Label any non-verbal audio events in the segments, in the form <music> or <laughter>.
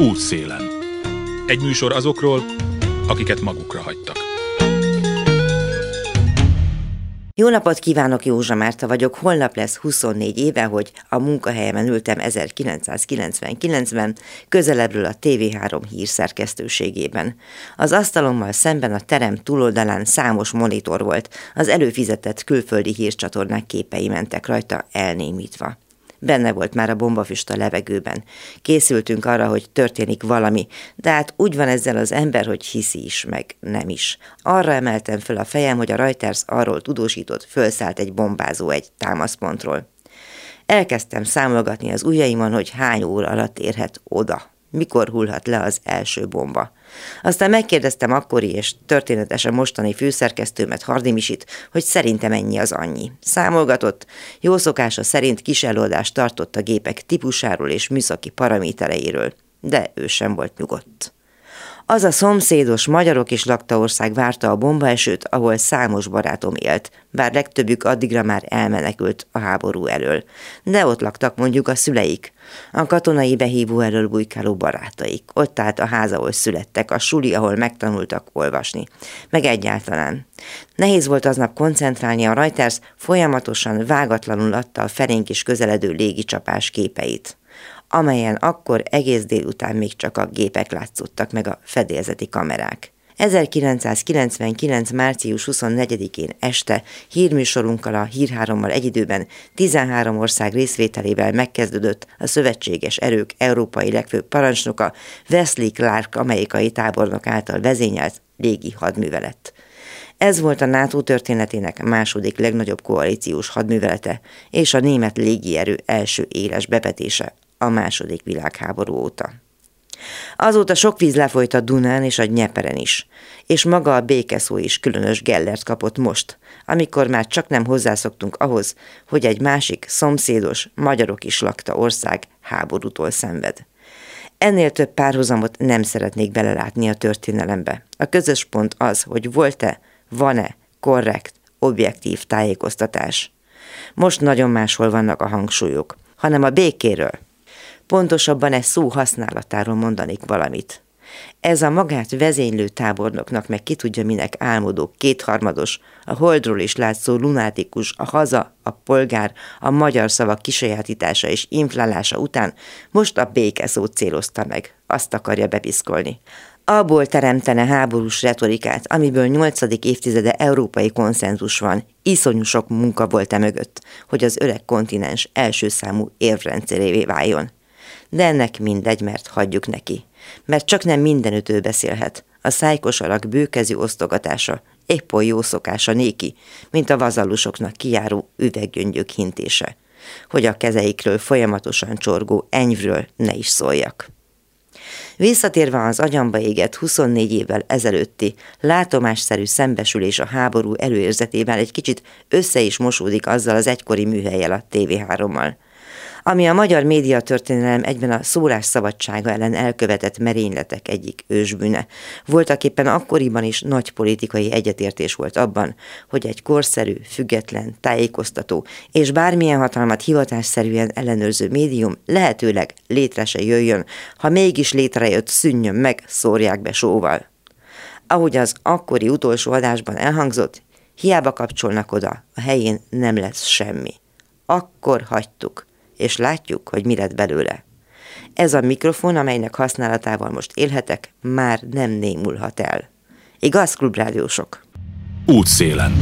Útszélen. Egy műsor azokról, akiket magukra hagytak. Jó napot kívánok, Józsa Márta vagyok. Holnap lesz 24 éve, hogy a munkahelyemen ültem 1999-ben, közelebbről a TV3 hírszerkesztőségében. Az asztalommal szemben a terem túloldalán számos monitor volt, az előfizetett külföldi hírcsatornák képei mentek rajta elnémítva. Benne volt már a bombafüst a levegőben. Készültünk arra, hogy történik valami, de hát úgy van ezzel az ember, hogy hiszi is, meg nem is. Arra emeltem fel a fejem, hogy a Reuters arról tudósított, fölszállt egy bombázó egy támaszpontról. Elkezdtem számolgatni az ujjaimon, hogy hány óra alatt érhet oda, mikor hullhat le az első bomba. Aztán megkérdeztem akkori és történetesen mostani főszerkesztőmet, Hardi Misit, hogy szerintem ennyi az annyi. Számolgatott, jó szokása szerint kis előadást tartott a gépek típusáról és műszaki paramétereiről, de ő sem volt nyugodt. Az a szomszédos magyarok is lakta ország várta a bombaesőt, ahol számos barátom élt, bár legtöbbük addigra már elmenekült a háború elől. De ott laktak mondjuk a szüleik, a katonai behívó elől bujkáló barátaik. Ott állt a ház, ahol születtek, a suli, ahol megtanultak olvasni. Meg egyáltalán. Nehéz volt aznap koncentrálni a Reuters, folyamatosan vágatlanul adta a felénk is közeledő légicsapás képeit amelyen akkor egész délután még csak a gépek látszottak meg a fedélzeti kamerák. 1999. március 24-én este hírműsorunkkal a Hírhárommal egy időben 13 ország részvételével megkezdődött a szövetséges erők európai legfőbb parancsnoka Wesley Clark amerikai tábornok által vezényelt légi hadművelet. Ez volt a NATO történetének második legnagyobb koalíciós hadművelete és a német légierő első éles bevetése a második világháború óta. Azóta sok víz lefolyt a Dunán és a Nyeperen is, és maga a békeszó is különös gellert kapott most, amikor már csak nem hozzászoktunk ahhoz, hogy egy másik, szomszédos, magyarok is lakta ország háborútól szenved. Ennél több párhuzamot nem szeretnék belelátni a történelembe. A közös pont az, hogy volt-e, van-e korrekt, objektív tájékoztatás. Most nagyon máshol vannak a hangsúlyok, hanem a békéről, Pontosabban egy szó használatáról mondanék valamit. Ez a magát vezénylő tábornoknak meg ki tudja minek álmodó, kétharmados, a holdról is látszó lunátikus, a haza, a polgár, a magyar szavak kisajátítása és inflálása után most a békezót célozta meg. Azt akarja bepiszkolni. Abból teremtene háborús retorikát, amiből nyolcadik évtizede európai konszenzus van, iszonyú sok munka volt e mögött, hogy az öreg kontinens első számú érvrendszerévé váljon de ennek mindegy, mert hagyjuk neki. Mert csak nem mindenütt ő beszélhet. A szájkosarak bőkezű osztogatása épp oly jó szokása néki, mint a vazallusoknak kijáró üveggyöngyök hintése, hogy a kezeikről folyamatosan csorgó enyvről ne is szóljak. Visszatérve az agyamba égett 24 évvel ezelőtti látomásszerű szembesülés a háború előérzetével egy kicsit össze is mosódik azzal az egykori műhelyel a TV3-mal ami a magyar médiatörténelem egyben a szólásszabadsága ellen elkövetett merényletek egyik ősbűne. Voltak éppen akkoriban is nagy politikai egyetértés volt abban, hogy egy korszerű, független, tájékoztató és bármilyen hatalmat hivatásszerűen ellenőrző médium lehetőleg létre se jöjjön, ha mégis létrejött, szűnjön meg, szórják be sóval. Ahogy az akkori utolsó adásban elhangzott, hiába kapcsolnak oda, a helyén nem lesz semmi. Akkor hagytuk és látjuk, hogy mi lett belőle. Ez a mikrofon, amelynek használatával most élhetek, már nem némulhat el. Igaz, klubrádiósok? Útszélen.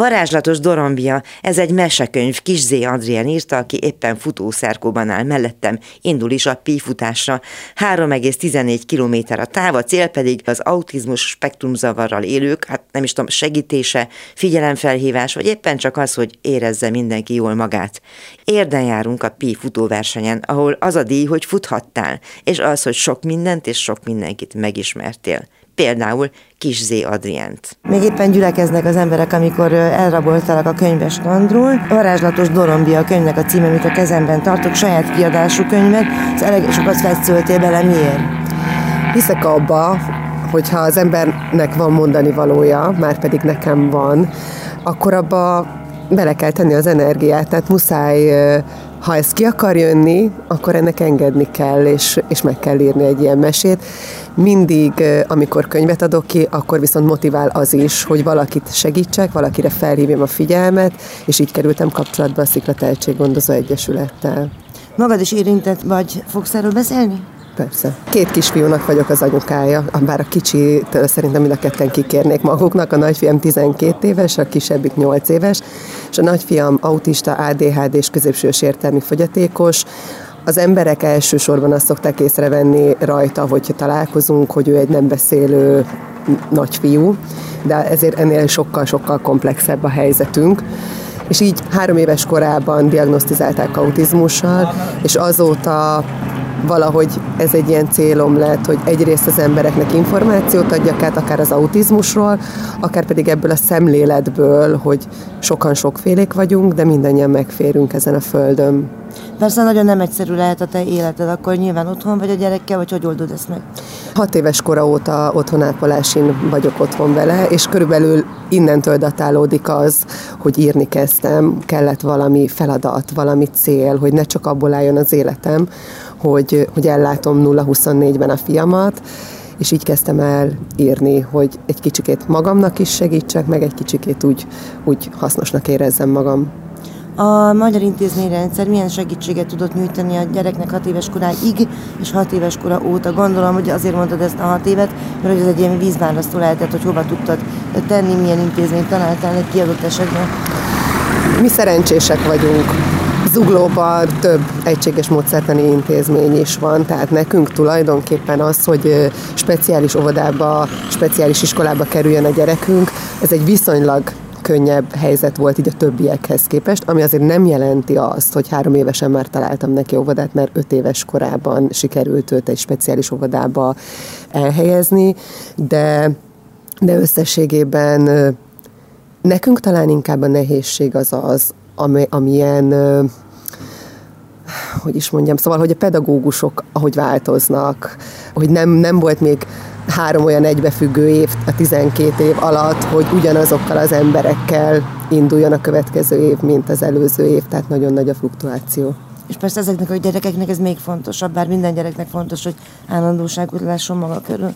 Varázslatos Dorombia, ez egy mesekönyv, Zé Adrien írta, aki éppen futószerkóban áll mellettem, indul is a pífutásra. 3,14 km a táv, a cél pedig az autizmus spektrumzavarral élők, hát nem is tudom, segítése, figyelemfelhívás, vagy éppen csak az, hogy érezze mindenki jól magát. Érden járunk a Pi futóversenyen, ahol az a díj, hogy futhattál, és az, hogy sok mindent és sok mindenkit megismertél például Kis Zé Adrient. Még éppen gyülekeznek az emberek, amikor elraboltalak a könyves kandról. Varázslatos Dorombia a könyvnek a címe, amit a kezemben tartok, saját kiadású könyvet, az elég sokat fetszöltél bele, miért? Hiszek abba, hogyha az embernek van mondani valója, már pedig nekem van, akkor abba bele kell tenni az energiát, tehát muszáj ha ez ki akar jönni, akkor ennek engedni kell, és, és meg kell írni egy ilyen mesét. Mindig, amikor könyvet adok ki, akkor viszont motivál az is, hogy valakit segítsek, valakire felhívjam a figyelmet, és így kerültem kapcsolatba a Szikla Tehetséggondozó Egyesülettel. Magad is érintett vagy, fogsz erről beszélni? Persze. Két kisfiúnak vagyok az anyukája, bár a kicsi szerintem mind a ketten kikérnék maguknak. A nagyfiam 12 éves, a kisebbik 8 éves, és a nagyfiam autista, ADHD és középsős értelmi fogyatékos. Az emberek elsősorban azt szokták észrevenni rajta, hogyha találkozunk, hogy ő egy nem beszélő nagyfiú, de ezért ennél sokkal-sokkal komplexebb a helyzetünk és így három éves korában diagnosztizálták autizmussal, és azóta valahogy ez egy ilyen célom lett, hogy egyrészt az embereknek információt adjak át, akár az autizmusról, akár pedig ebből a szemléletből, hogy sokan sokfélék vagyunk, de mindannyian megférünk ezen a földön. Persze nagyon nem egyszerű lehet a te életed, akkor nyilván otthon vagy a gyerekkel, vagy hogy oldod ezt meg? Hat éves kora óta otthonápolásin vagyok otthon vele, és körülbelül innentől datálódik az, hogy írni kezdtem, kellett valami feladat, valami cél, hogy ne csak abból álljon az életem, hogy, hogy ellátom 0-24-ben a fiamat, és így kezdtem el írni, hogy egy kicsikét magamnak is segítsek, meg egy kicsikét úgy, úgy hasznosnak érezzem magam. A magyar intézményrendszer milyen segítséget tudott nyújtani a gyereknek 6 éves koráig és 6 éves kora óta? Gondolom, hogy azért mondtad ezt a 6 évet, mert hogy ez egy ilyen vízválasztó lehetett, hogy hova tudtad tenni, milyen intézményt találtál egy kiadott esetben. Mi szerencsések vagyunk Zuglóban több egységes módszertani intézmény is van, tehát nekünk tulajdonképpen az, hogy speciális óvodába, speciális iskolába kerüljön a gyerekünk, ez egy viszonylag könnyebb helyzet volt így a többiekhez képest, ami azért nem jelenti azt, hogy három évesen már találtam neki óvodát, mert öt éves korában sikerült őt egy speciális óvodába elhelyezni, de, de összességében nekünk talán inkább a nehézség az az, ami, amilyen hogy is mondjam, szóval, hogy a pedagógusok ahogy változnak, hogy nem, nem volt még három olyan egybefüggő év a 12 év alatt, hogy ugyanazokkal az emberekkel induljon a következő év, mint az előző év, tehát nagyon nagy a fluktuáció. És persze ezeknek a gyerekeknek ez még fontosabb, bár minden gyereknek fontos, hogy állandóságot lásson maga körül.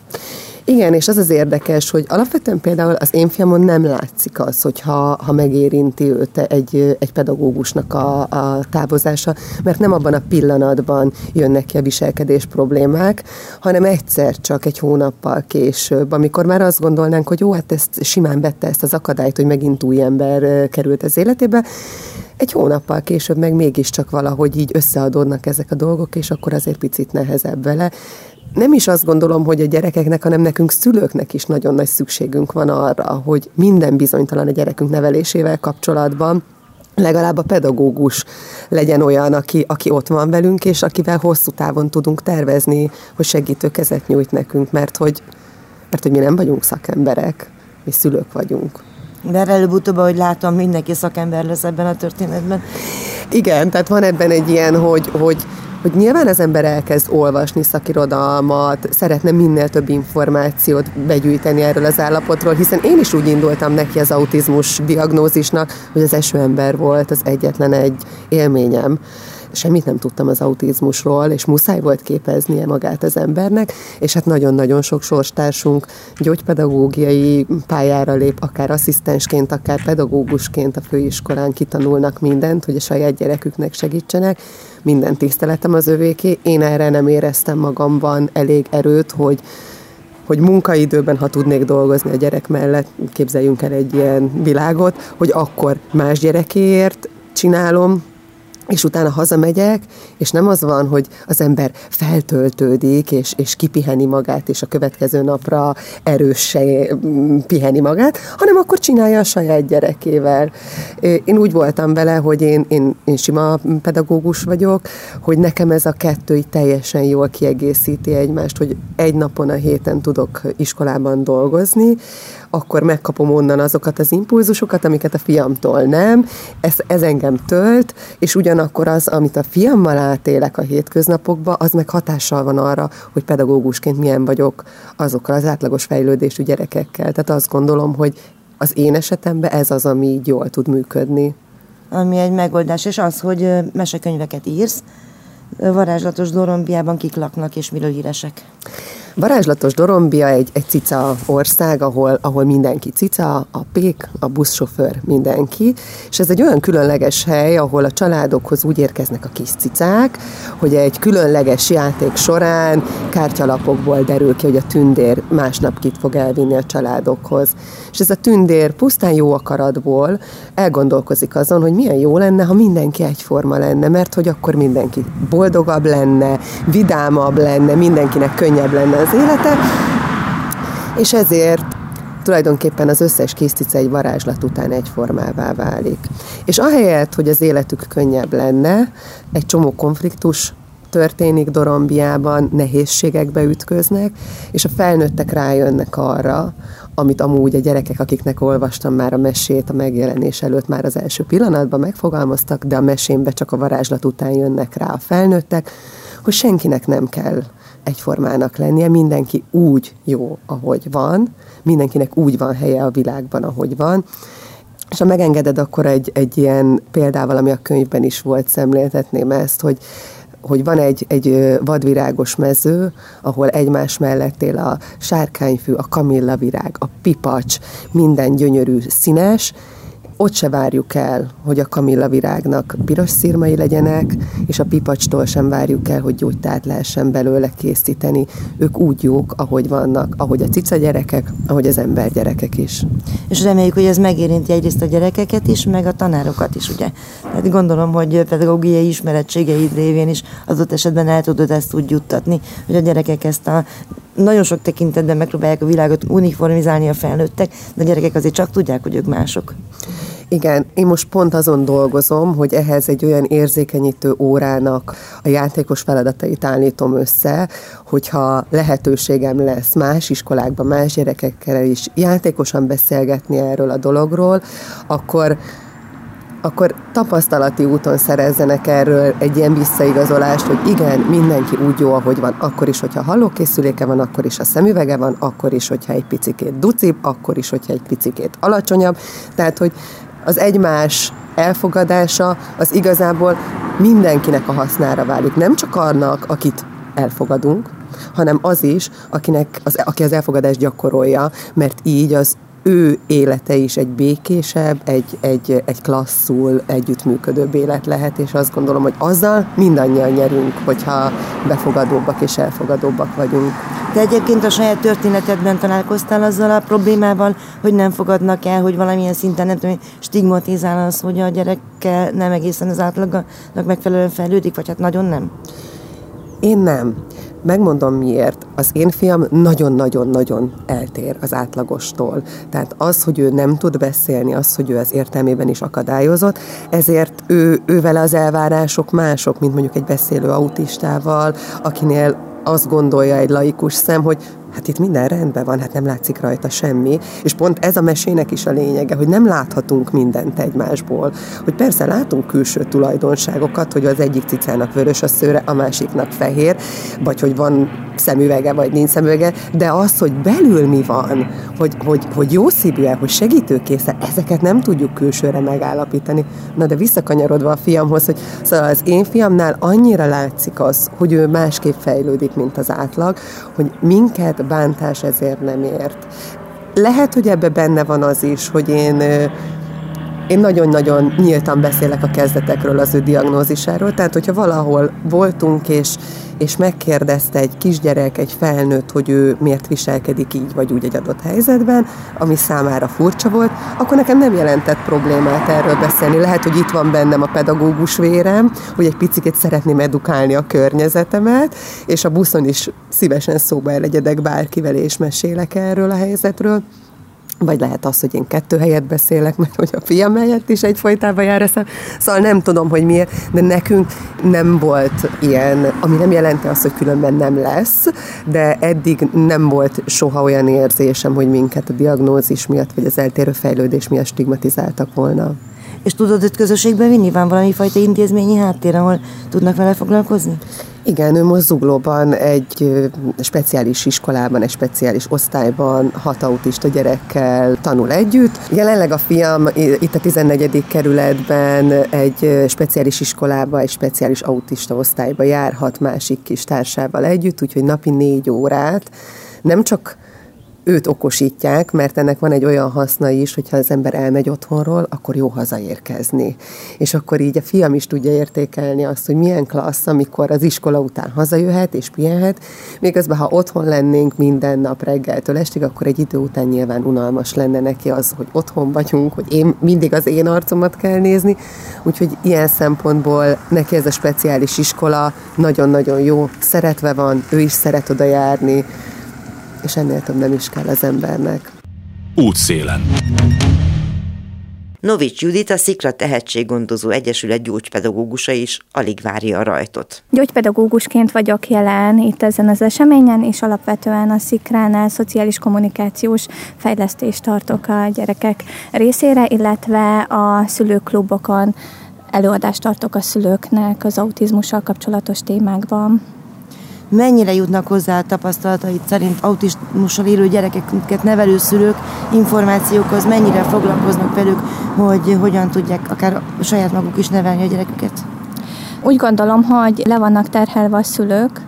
Igen, és az az érdekes, hogy alapvetően például az én fiamon nem látszik az, hogy ha, ha megérinti őt egy, egy pedagógusnak a, a távozása, mert nem abban a pillanatban jönnek ki a viselkedés problémák, hanem egyszer csak egy hónappal később, amikor már azt gondolnánk, hogy jó, hát ezt simán vette ezt az akadályt, hogy megint új ember került az életébe, egy hónappal később meg mégiscsak valahogy így összeadódnak ezek a dolgok, és akkor azért picit nehezebb vele nem is azt gondolom, hogy a gyerekeknek, hanem nekünk szülőknek is nagyon nagy szükségünk van arra, hogy minden bizonytalan a gyerekünk nevelésével kapcsolatban legalább a pedagógus legyen olyan, aki, aki ott van velünk, és akivel hosszú távon tudunk tervezni, hogy segítő kezet nyújt nekünk, mert hogy, mert hogy mi nem vagyunk szakemberek, mi szülők vagyunk. De előbb-utóbb, ahogy látom, mindenki szakember lesz ebben a történetben. Igen, tehát van ebben egy ilyen, hogy, hogy hogy nyilván az ember elkezd olvasni szakirodalmat, szeretne minél több információt begyűjteni erről az állapotról, hiszen én is úgy indultam neki az autizmus diagnózisnak, hogy az esőember volt az egyetlen egy élményem semmit nem tudtam az autizmusról, és muszáj volt képeznie magát az embernek, és hát nagyon-nagyon sok sorstársunk gyógypedagógiai pályára lép, akár asszisztensként, akár pedagógusként a főiskolán kitanulnak mindent, hogy a saját gyereküknek segítsenek. Minden tiszteletem az övéké. Én erre nem éreztem magamban elég erőt, hogy hogy munkaidőben, ha tudnék dolgozni a gyerek mellett, képzeljünk el egy ilyen világot, hogy akkor más gyerekéért csinálom, és utána hazamegyek, és nem az van, hogy az ember feltöltődik, és, és kipiheni magát, és a következő napra erőse piheni magát, hanem akkor csinálja a saját gyerekével. Én úgy voltam vele, hogy én, én, én sima pedagógus vagyok, hogy nekem ez a kettő így teljesen jól kiegészíti egymást, hogy egy napon a héten tudok iskolában dolgozni, akkor megkapom onnan azokat az impulzusokat, amiket a fiamtól nem. Ez, ez engem tölt, és ugyanakkor az, amit a fiammal átélek a hétköznapokban, az meg hatással van arra, hogy pedagógusként milyen vagyok azokkal az átlagos fejlődésű gyerekekkel. Tehát azt gondolom, hogy az én esetemben ez az, ami így jól tud működni. ami egy megoldás, és az, hogy mesekönyveket írsz, varázslatos Dorombiában kik laknak és miről híresek. Varázslatos Dorombia egy, egy cica ország, ahol, ahol mindenki cica, a pék, a buszsofőr, mindenki, és ez egy olyan különleges hely, ahol a családokhoz úgy érkeznek a kis cicák, hogy egy különleges játék során kártyalapokból derül ki, hogy a tündér másnap kit fog elvinni a családokhoz. És ez a tündér pusztán jó akaratból elgondolkozik azon, hogy milyen jó lenne, ha mindenki egyforma lenne, mert hogy akkor mindenki boldogabb lenne, vidámabb lenne, mindenkinek könnyebb lenne az élete, és ezért tulajdonképpen az összes készcica egy varázslat után egyformává válik. És ahelyett, hogy az életük könnyebb lenne, egy csomó konfliktus történik Dorombiában, nehézségekbe ütköznek, és a felnőttek rájönnek arra, amit amúgy a gyerekek, akiknek olvastam már a mesét a megjelenés előtt már az első pillanatban megfogalmaztak, de a mesénbe csak a varázslat után jönnek rá a felnőttek, hogy senkinek nem kell egyformának lennie, mindenki úgy jó, ahogy van, mindenkinek úgy van helye a világban, ahogy van, és ha megengeded, akkor egy, egy ilyen példával, ami a könyvben is volt, szemléltetném ezt, hogy hogy van egy, egy vadvirágos mező, ahol egymás mellett él a sárkányfű, a kamillavirág, a pipacs, minden gyönyörű színes, ott se várjuk el, hogy a kamilla virágnak piros szírmai legyenek, és a pipacstól sem várjuk el, hogy gyógytát lehessen belőle készíteni. Ők úgy jók, ahogy vannak, ahogy a cica gyerekek, ahogy az ember gyerekek is. És reméljük, hogy ez megérinti egyrészt a gyerekeket is, meg a tanárokat is, ugye? Tehát gondolom, hogy pedagógiai ismerettségeid révén is adott esetben el tudod ezt úgy juttatni, hogy a gyerekek ezt a nagyon sok tekintetben megpróbálják a világot uniformizálni a felnőttek, de a gyerekek azért csak tudják, hogy ők mások. Igen, én most pont azon dolgozom, hogy ehhez egy olyan érzékenyítő órának a játékos feladatait állítom össze, hogyha lehetőségem lesz más iskolákban, más gyerekekkel is játékosan beszélgetni erről a dologról, akkor akkor tapasztalati úton szerezzenek erről egy ilyen visszaigazolást, hogy igen, mindenki úgy jó, ahogy van, akkor is, hogyha hallókészüléke van, akkor is a szemüvege van, akkor is, hogyha egy picikét ducibb, akkor is, hogyha egy picikét alacsonyabb. Tehát, hogy az egymás elfogadása az igazából mindenkinek a hasznára válik. Nem csak annak, akit elfogadunk, hanem az is, akinek az, aki az elfogadást gyakorolja, mert így az ő élete is egy békésebb, egy, egy, egy klasszul együttműködőbb élet lehet, és azt gondolom, hogy azzal mindannyian nyerünk, hogyha befogadóbbak és elfogadóbbak vagyunk. De egyébként a saját történetedben találkoztál azzal a problémával, hogy nem fogadnak el, hogy valamilyen szinten nem tudom, stigmatizál az, hogy a gyerekkel nem egészen az átlagnak megfelelően fejlődik, vagy hát nagyon nem? Én nem. Megmondom miért. Az én fiam nagyon-nagyon-nagyon eltér az átlagostól. Tehát az, hogy ő nem tud beszélni, az, hogy ő az értelmében is akadályozott, ezért ő, ő vele az elvárások mások, mint mondjuk egy beszélő autistával, akinél azt gondolja egy laikus szem, hogy hát itt minden rendben van, hát nem látszik rajta semmi. És pont ez a mesének is a lényege, hogy nem láthatunk mindent egymásból. Hogy persze látunk külső tulajdonságokat, hogy az egyik cicának vörös a szőre, a másiknak fehér, vagy hogy van szemüvege, vagy nincs szemüvege, de az, hogy belül mi van, hogy, hogy, hogy jó szívű hogy segítőkésze, ezeket nem tudjuk külsőre megállapítani. Na de visszakanyarodva a fiamhoz, hogy szóval az én fiamnál annyira látszik az, hogy ő másképp fejlődik, mint az átlag, hogy minket bántás ezért nem ért. Lehet, hogy ebbe benne van az is, hogy én én nagyon-nagyon nyíltan beszélek a kezdetekről, az ő diagnózisáról, tehát hogyha valahol voltunk, és, és megkérdezte egy kisgyerek, egy felnőtt, hogy ő miért viselkedik így vagy úgy egy adott helyzetben, ami számára furcsa volt, akkor nekem nem jelentett problémát erről beszélni. Lehet, hogy itt van bennem a pedagógus vérem, hogy egy picit szeretném edukálni a környezetemet, és a buszon is szívesen szóba elegyedek bárkivel, és mesélek erről a helyzetről vagy lehet az, hogy én kettő helyet beszélek, mert hogy a fiam helyett is egyfolytában jár eszem. Szóval nem tudom, hogy miért, de nekünk nem volt ilyen, ami nem jelenti azt, hogy különben nem lesz, de eddig nem volt soha olyan érzésem, hogy minket a diagnózis miatt, vagy az eltérő fejlődés miatt stigmatizáltak volna. És tudod őt közösségbe vinni? Van valami fajta intézményi háttér, ahol tudnak vele foglalkozni? Igen, ő most Zuglóban egy speciális iskolában, egy speciális osztályban hat autista gyerekkel tanul együtt. Jelenleg a fiam itt a 14. kerületben egy speciális iskolába, egy speciális autista osztályba járhat másik kis társával együtt, úgyhogy napi négy órát nem csak őt okosítják, mert ennek van egy olyan haszna is, hogyha az ember elmegy otthonról, akkor jó hazaérkezni. És akkor így a fiam is tudja értékelni azt, hogy milyen klassz, amikor az iskola után hazajöhet és pihenhet, még azban, ha otthon lennénk minden nap reggeltől estig, akkor egy idő után nyilván unalmas lenne neki az, hogy otthon vagyunk, hogy én mindig az én arcomat kell nézni, úgyhogy ilyen szempontból neki ez a speciális iskola nagyon-nagyon jó, szeretve van, ő is szeret oda járni, és ennél több nem is kell az embernek. Útszélen. Novics Judit, a Szikra Tehetséggondozó Egyesület gyógypedagógusa is alig várja a rajtot. Gyógypedagógusként vagyok jelen itt ezen az eseményen, és alapvetően a Szikránál szociális kommunikációs fejlesztést tartok a gyerekek részére, illetve a szülőklubokon előadást tartok a szülőknek az autizmussal kapcsolatos témákban mennyire jutnak hozzá a tapasztalatait szerint autizmussal élő gyerekeket nevelő szülők információkhoz, mennyire foglalkoznak velük, hogy hogyan tudják akár saját maguk is nevelni a gyereküket? Úgy gondolom, hogy le vannak terhelve a szülők,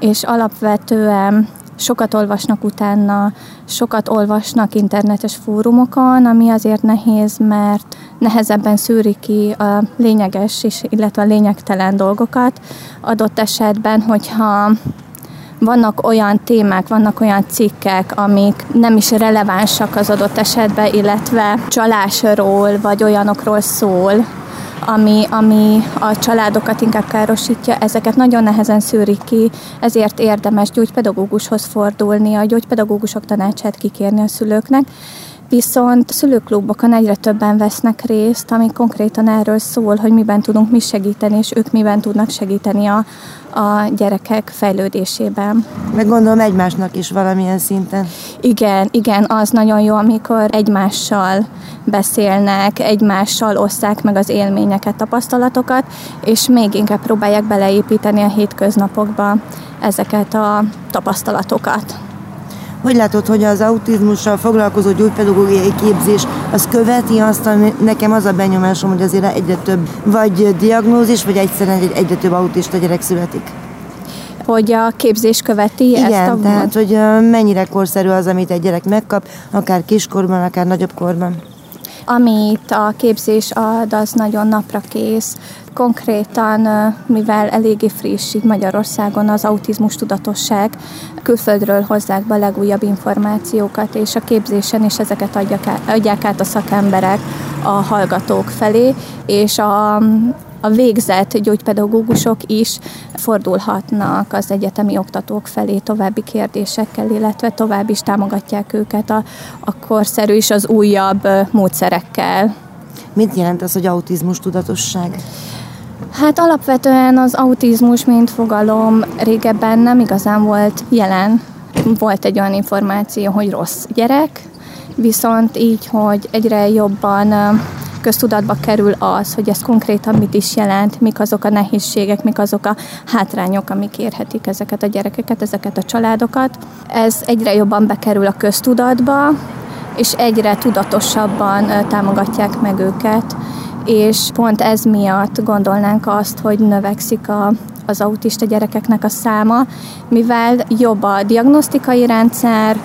és alapvetően sokat olvasnak utána, sokat olvasnak internetes fórumokon, ami azért nehéz, mert nehezebben szűri ki a lényeges, és, illetve a lényegtelen dolgokat. Adott esetben, hogyha vannak olyan témák, vannak olyan cikkek, amik nem is relevánsak az adott esetben, illetve csalásról vagy olyanokról szól, ami, ami a családokat inkább károsítja, ezeket nagyon nehezen szűrik ki, ezért érdemes gyógypedagógushoz fordulni, a gyógypedagógusok tanácsát kikérni a szülőknek, Viszont szülőklubokon egyre többen vesznek részt, ami konkrétan erről szól, hogy miben tudunk mi segíteni, és ők miben tudnak segíteni a, a gyerekek fejlődésében. Meg gondolom egymásnak is valamilyen szinten. Igen, igen, az nagyon jó, amikor egymással beszélnek, egymással osszák meg az élményeket, tapasztalatokat, és még inkább próbálják beleépíteni a hétköznapokba ezeket a tapasztalatokat. Hogy látod, hogy az autizmussal foglalkozó gyógypedagógiai képzés az követi azt, ami nekem az a benyomásom, hogy azért egyre több vagy diagnózis, vagy egyszerűen egy, egyre több autista gyerek születik? hogy a képzés követi Igen, ezt a tehát hogy mennyire korszerű az, amit egy gyerek megkap, akár kiskorban, akár nagyobb korban. Amit a képzés ad, az nagyon napra kész. Konkrétan, mivel eléggé friss így Magyarországon az autizmus tudatosság, külföldről hozzák be a legújabb információkat, és a képzésen is ezeket adják át, adják át a szakemberek a hallgatók felé, és a, a végzett gyógypedagógusok is fordulhatnak az egyetemi oktatók felé további kérdésekkel, illetve tovább is támogatják őket a, a korszerű és az újabb módszerekkel. Mit jelent az, hogy autizmus tudatosság? Hát alapvetően az autizmus, mint fogalom régebben nem igazán volt jelen. Volt egy olyan információ, hogy rossz gyerek, viszont így, hogy egyre jobban köztudatba kerül az, hogy ez konkrétan mit is jelent, mik azok a nehézségek, mik azok a hátrányok, amik érhetik ezeket a gyerekeket, ezeket a családokat. Ez egyre jobban bekerül a köztudatba, és egyre tudatosabban támogatják meg őket, és pont ez miatt gondolnánk azt, hogy növekszik a, az autista gyerekeknek a száma, mivel jobb a diagnosztikai rendszer,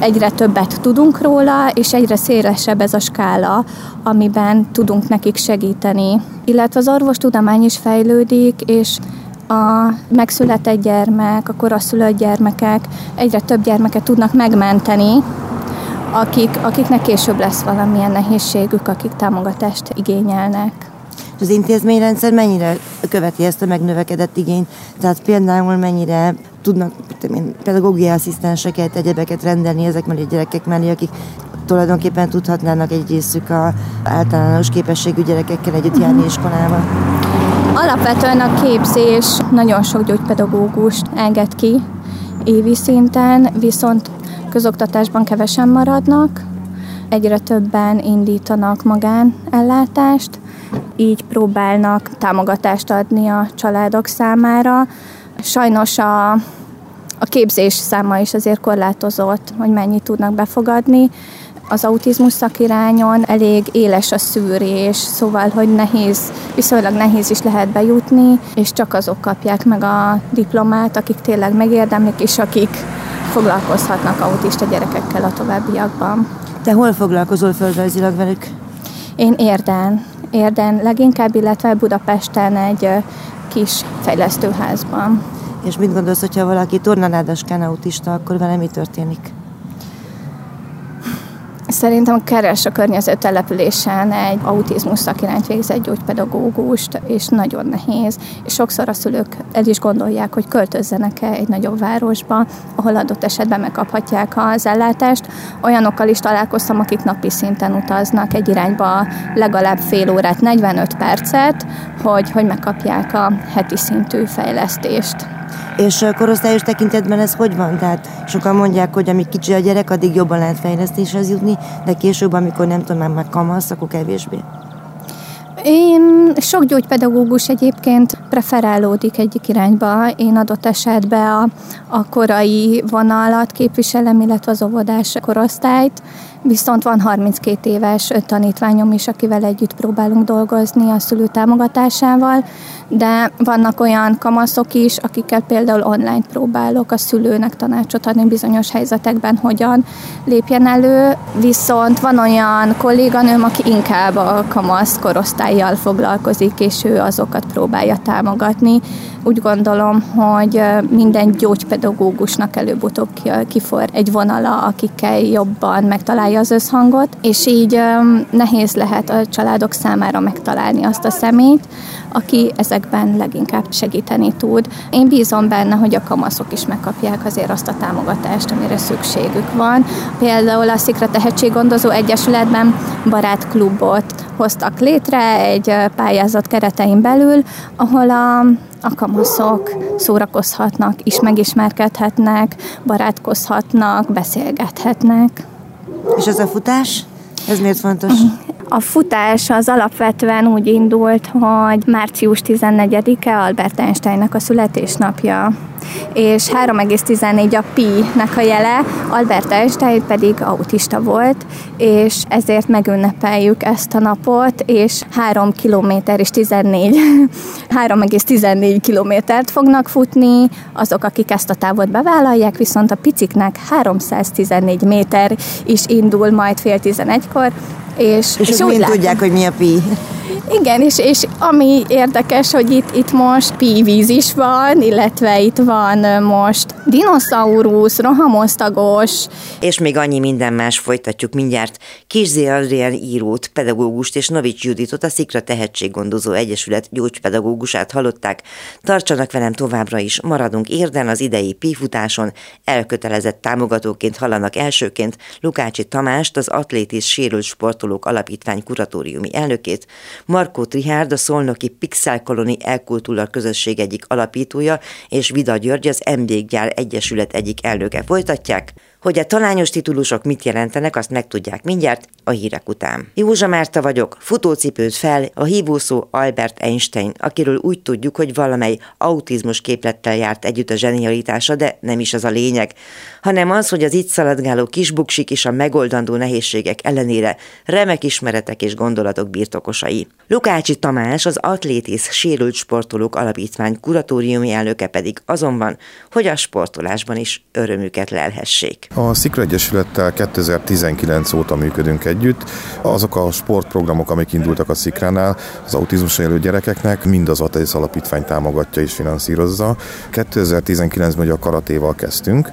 egyre többet tudunk róla, és egyre szélesebb ez a skála, amiben tudunk nekik segíteni. Illetve az orvostudomány is fejlődik, és a megszületett gyermek, a koraszülött gyermekek egyre több gyermeket tudnak megmenteni, akik, akiknek később lesz valamilyen nehézségük, akik támogatást igényelnek. Az intézményrendszer mennyire követi ezt a megnövekedett igényt? Tehát például mennyire tudnak pedagógiai asszisztenseket, egyebeket rendelni ezek mellé a gyerekek mellé, akik tulajdonképpen tudhatnának egy részük a általános képességű gyerekekkel együtt járni iskolába? Alapvetően a képzés nagyon sok gyógypedagógust enged ki évi szinten, viszont közoktatásban kevesen maradnak, egyre többen indítanak magánellátást, így próbálnak támogatást adni a családok számára. Sajnos a, a képzés száma is azért korlátozott, hogy mennyit tudnak befogadni. Az autizmus szakirányon elég éles a szűrés, szóval, hogy nehéz, viszonylag nehéz is lehet bejutni, és csak azok kapják meg a diplomát, akik tényleg megérdemlik, és akik foglalkozhatnak autista gyerekekkel a továbbiakban. Te hol foglalkozol földrajzilag velük? Én Érden, Érden leginkább, illetve Budapesten egy kis fejlesztőházban. És mit gondolsz, hogyha valaki tornaládaskán autista, akkor vele mi történik? Szerintem keres a környező településen egy autizmus szakirányt végzett gyógypedagógust, és nagyon nehéz. És sokszor a szülők el is gondolják, hogy költözzenek-e egy nagyobb városba, ahol adott esetben megkaphatják az ellátást. Olyanokkal is találkoztam, akik napi szinten utaznak egy irányba legalább fél órát, 45 percet, hogy, hogy megkapják a heti szintű fejlesztést. És korosztályos tekintetben ez hogy van? Tehát sokan mondják, hogy amíg kicsi a gyerek, addig jobban lehet fejlesztéshez jutni, de később, amikor nem tudom, már meg kamasz, akkor kevésbé. Én sok gyógypedagógus egyébként preferálódik egyik irányba. Én adott esetben a, a korai vonalat képviselem, illetve az óvodás korosztályt, viszont van 32 éves tanítványom is, akivel együtt próbálunk dolgozni a szülő támogatásával, de vannak olyan kamaszok is, akikkel például online próbálok a szülőnek tanácsot adni bizonyos helyzetekben, hogyan lépjen elő, viszont van olyan kolléganőm, aki inkább a kamasz korosztályjal foglalkozik, és ő azokat próbálja támogatni. Úgy gondolom, hogy minden gyógypedagógusnak előbb-utóbb kifor egy vonala, akikkel jobban megtalálja az összhangot, és így nehéz lehet a családok számára megtalálni azt a szemét, aki ezekben leginkább segíteni tud. Én bízom benne, hogy a kamaszok is megkapják azért azt a támogatást, amire szükségük van. Például a Szikra Tehetséggondozó Egyesületben barátklubot hoztak létre egy pályázat keretein belül, ahol a, a kamaszok szórakozhatnak, is megismerkedhetnek, barátkozhatnak, beszélgethetnek. És ez a futás? Ez miért fontos? A futás az alapvetően úgy indult, hogy március 14-e Albert Einsteinnak a születésnapja, és 3,14 a pi-nek a jele, Albert Einstein pedig autista volt, és ezért megünnepeljük ezt a napot, és 3 km és 14, 3,14 <laughs> kilométert fognak futni, azok, akik ezt a távot bevállalják, viszont a piciknek 314 méter is indul majd fél 11-kor, és, és, és úgy mind tudják, hogy mi a pi. Igen, és, és ami érdekes, hogy itt, itt most pívíz is van, illetve itt van most dinoszaurusz, rohamosztagos. És még annyi minden más folytatjuk mindjárt. Kizé Adrián írót, pedagógust és Navics Juditot, a Szikra Tehetséggondozó Egyesület gyógypedagógusát hallották. Tartsanak velem továbbra is, maradunk érden az idei pifutáson, elkötelezett támogatóként hallanak elsőként Lukácsi Tamást, az Atlétis Sérült Sportolók Alapítvány kuratóriumi elnökét, Markó Trihárd, a szolnoki Pixel Koloni Elkultúra közösség egyik alapítója, és Vida György, az Emlékgyár Egyesület egyik elnöke folytatják. Hogy a talányos titulusok mit jelentenek, azt megtudják mindjárt a hírek után. Józsa Márta vagyok, futócipőt fel a hívószó Albert Einstein, akiről úgy tudjuk, hogy valamely autizmus képlettel járt együtt a zsenialitása, de nem is az a lényeg, hanem az, hogy az itt szaladgáló kisbuksik és a megoldandó nehézségek ellenére remek ismeretek és gondolatok birtokosai. Lukácsi Tamás, az Atlétis Sérült Sportolók Alapítvány kuratóriumi elnöke pedig azonban, hogy a sportolásban is örömüket lelhessék. A Szikra Egyesülettel 2019 óta működünk együtt. Azok a sportprogramok, amik indultak a Szikránál, az autizmus élő gyerekeknek, mind az Atlétis Alapítvány támogatja és finanszírozza. 2019-ben ugye a karatéval kezdtünk.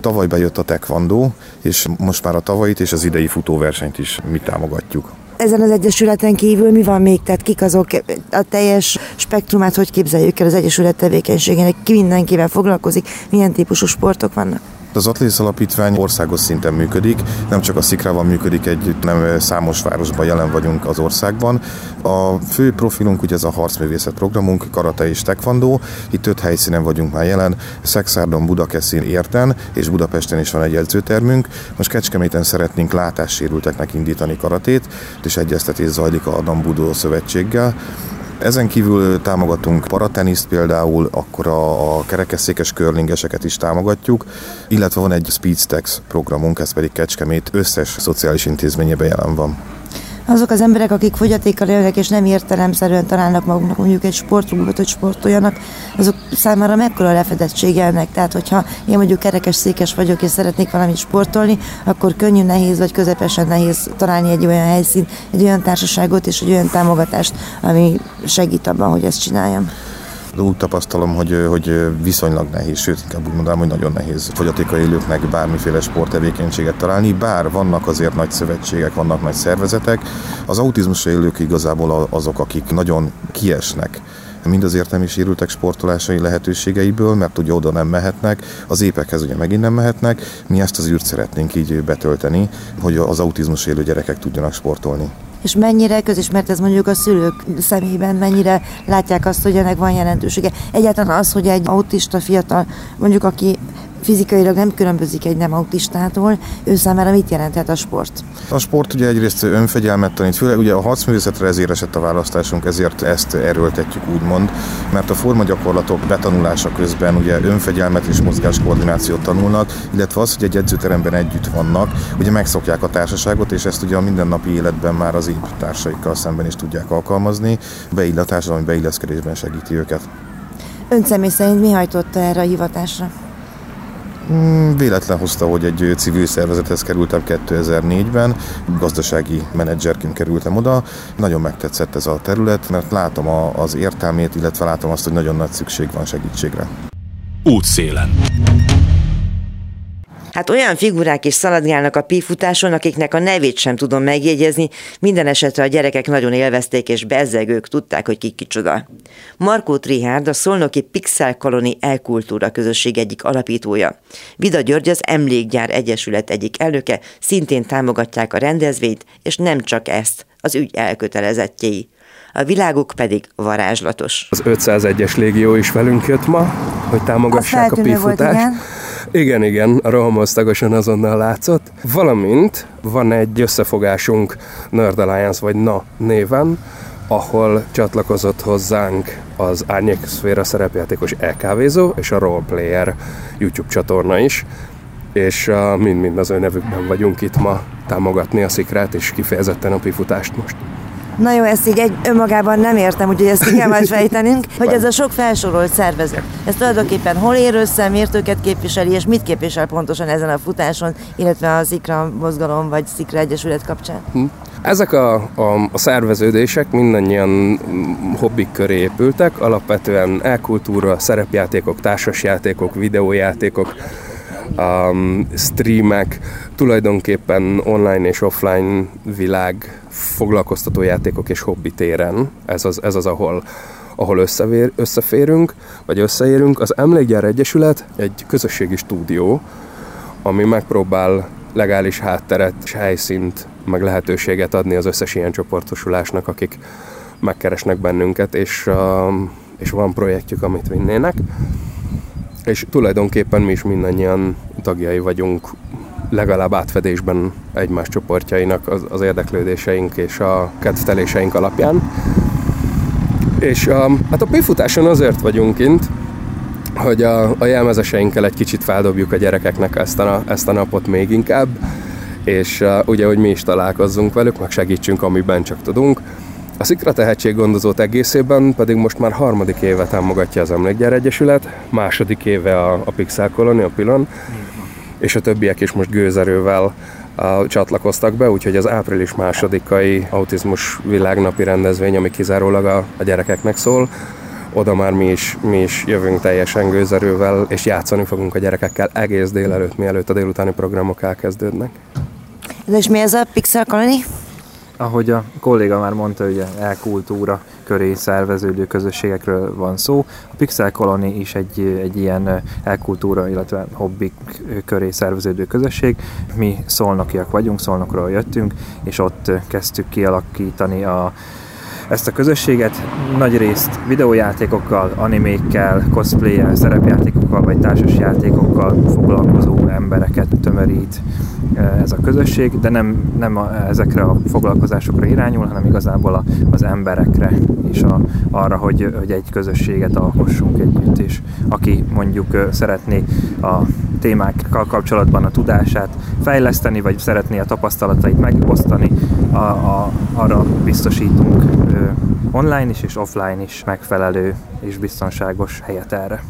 Tavaly bejött a taekwondo, és most már a tavait és az idei futóversenyt is mi támogatjuk. Ezen az egyesületen kívül mi van még? Tehát kik azok a teljes spektrumát, hogy képzeljük el az egyesület tevékenységének? Ki mindenkivel foglalkozik? Milyen típusú sportok vannak? Az Atlész Alapítvány országos szinten működik, nem csak a Szikrában működik együtt, nem számos városban jelen vagyunk az országban. A fő profilunk ugye ez a harcművészet programunk, karate és taekwondo. Itt öt helyszínen vagyunk már jelen, Szexárdon, Budakeszin, Érten, és Budapesten is van egy edzőtermünk. Most Kecskeméten szeretnénk látássérülteknek indítani karatét, és egyeztetés zajlik a Budó Szövetséggel Ezen kívül támogatunk parateniszt például, akkor a, a kerekesszékes körlingeseket is támogatjuk, illetve van egy Speedstex programunk, ez pedig Kecskemét összes szociális intézményében jelen van azok az emberek, akik fogyatékkal élnek és nem értelemszerűen találnak maguknak mondjuk egy sportklubot, hogy sportoljanak, azok számára mekkora lefedettség ennek. Tehát, hogyha én mondjuk kerekes székes vagyok és szeretnék valamit sportolni, akkor könnyű, nehéz vagy közepesen nehéz találni egy olyan helyszín, egy olyan társaságot és egy olyan támogatást, ami segít abban, hogy ezt csináljam úgy tapasztalom, hogy, hogy viszonylag nehéz, sőt, inkább úgy mondanám, hogy nagyon nehéz fogyatékkal élőknek bármiféle sporttevékenységet találni, bár vannak azért nagy szövetségek, vannak nagy szervezetek. Az autizmusra élők igazából azok, akik nagyon kiesnek mind az értelmi sérültek sportolásai lehetőségeiből, mert ugye oda nem mehetnek, az épekhez ugye megint nem mehetnek, mi ezt az űrt szeretnénk így betölteni, hogy az autizmus élő gyerekek tudjanak sportolni és mennyire közismert ez mondjuk a szülők szemében, mennyire látják azt, hogy ennek van jelentősége. Egyáltalán az, hogy egy autista fiatal, mondjuk aki fizikailag nem különbözik egy nem autistától, ő számára mit jelenthet a sport? A sport ugye egyrészt önfegyelmet tanít, főleg ugye a harcművészetre ezért esett a választásunk, ezért ezt erőltetjük úgymond, mert a formagyakorlatok betanulása közben ugye önfegyelmet és mozgáskoordinációt tanulnak, illetve az, hogy egy edzőteremben együtt vannak, ugye megszokják a társaságot, és ezt ugye a mindennapi életben már az én társaikkal szemben is tudják alkalmazni, beillő a társadalmi beilleszkedésben segíti őket. Ön személy szerint mi hajtotta erre a hivatásra? Hmm, véletlen hozta, hogy egy civil szervezethez kerültem 2004-ben, gazdasági menedzserként kerültem oda. Nagyon megtetszett ez a terület, mert látom az értelmét, illetve látom azt, hogy nagyon nagy szükség van segítségre. Útszélen. Hát olyan figurák is szaladgálnak a pifutáson, akiknek a nevét sem tudom megjegyezni, minden esetre a gyerekek nagyon élvezték, és bezzegők tudták, hogy ki kicsoda. Markó Trihárd, a Szolnoki Pixel Koloni Elkultúra közösség egyik alapítója. Vida György az Emlékgyár Egyesület egyik elnöke, szintén támogatják a rendezvényt, és nem csak ezt, az ügy elkötelezettjei a világuk pedig varázslatos. Az 501-es légió is velünk jött ma, hogy támogassák a pifutást. Volt, igen. Igen, igen, rohamosztagosan azonnal látszott. Valamint van egy összefogásunk Nerd Alliance, vagy NA néven, ahol csatlakozott hozzánk az Árnyék Szféra szerepjátékos elkávézó és a Roleplayer YouTube csatorna is, és mind-mind az ő nevükben vagyunk itt ma támogatni a szikrát, és kifejezetten a pifutást most. Na jó, ezt így egy önmagában nem értem, úgyhogy ezt kell <laughs> majd fejtenünk, hogy ez a sok felsorolt szervezet, ez tulajdonképpen hol ér össze, miért őket képviseli, és mit képvisel pontosan ezen a futáson, illetve a Szikra mozgalom vagy Szikra Egyesület kapcsán? Hm. Ezek a, a, a szerveződések mindannyian hobbik köré épültek, alapvetően elkultúra, szerepjátékok, társasjátékok, videójátékok, um, streamek, tulajdonképpen online és offline világ foglalkoztató játékok és hobbi téren. Ez az, ez az ahol, ahol összevér, összeférünk, vagy összeérünk. Az Emlékgyár Egyesület egy közösségi stúdió, ami megpróbál legális hátteret és helyszínt, meg lehetőséget adni az összes ilyen csoportosulásnak, akik megkeresnek bennünket, és, és van projektjük, amit vinnének és tulajdonképpen mi is mindannyian tagjai vagyunk legalább átfedésben egymás csoportjainak az, az érdeklődéseink és a kedvteléseink alapján. És a, hát a péfutáson azért vagyunk kint, hogy a, a jelmezeseinkkel egy kicsit feldobjuk a gyerekeknek ezt a, ezt a napot még inkább, és uh, ugye, hogy mi is találkozzunk velük, meg segítsünk, amiben csak tudunk. A Szikra tehetséggondozót egészében pedig most már harmadik éve támogatja az Emlékgyár Egyesület, második éve a, a Pixel Colony, a Pilon, és a többiek is most gőzerővel csatlakoztak be, úgyhogy az április másodikai autizmus világnapi rendezvény, ami kizárólag a, a gyerekeknek szól, oda már mi is, mi is jövünk teljesen gőzerővel, és játszani fogunk a gyerekekkel egész délelőtt, mielőtt a délutáni programok elkezdődnek. És mi ez a Pixel Colony? ahogy a kolléga már mondta, ugye elkultúra köré szerveződő közösségekről van szó. A Pixel Colony is egy, egy ilyen elkultúra, illetve hobbik köré szerveződő közösség. Mi szolnokiak vagyunk, szolnokról jöttünk, és ott kezdtük kialakítani a ezt a közösséget nagy részt videójátékokkal, animékkel, cosplay szerepjátékokkal vagy társasjátékokkal foglalkozó embereket tömörít ez a közösség, de nem, nem a, ezekre a foglalkozásokra irányul, hanem igazából a, az emberekre és a, arra, hogy, hogy egy közösséget alkossunk együtt, és aki mondjuk szeretné a témákkal kapcsolatban a tudását fejleszteni, vagy szeretné a tapasztalatait megosztani, a, a, arra biztosítunk online is és offline is megfelelő és biztonságos helyet erre.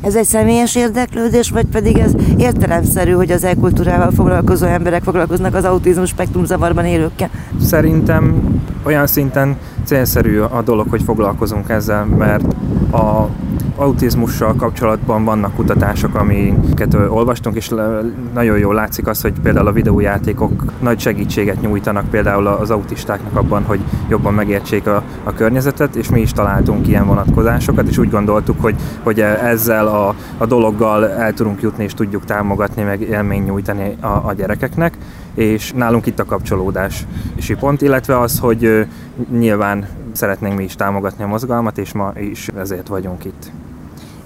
Ez egy személyes érdeklődés, vagy pedig ez értelemszerű, hogy az e-kultúrával foglalkozó emberek foglalkoznak az autizmus spektrum zavarban élőkkel? Szerintem olyan szinten célszerű a dolog, hogy foglalkozunk ezzel, mert a autizmussal kapcsolatban vannak kutatások, amiket olvastunk, és nagyon jól látszik az, hogy például a videójátékok nagy segítséget nyújtanak például az autistáknak abban, hogy jobban megértsék a, a környezetet, és mi is találtunk ilyen vonatkozásokat, és úgy gondoltuk, hogy, hogy ezzel a, a dologgal el tudunk jutni, és tudjuk támogatni, meg élmény nyújtani a, a gyerekeknek és nálunk itt a kapcsolódási pont, illetve az, hogy nyilván szeretnénk mi is támogatni a mozgalmat, és ma is ezért vagyunk itt.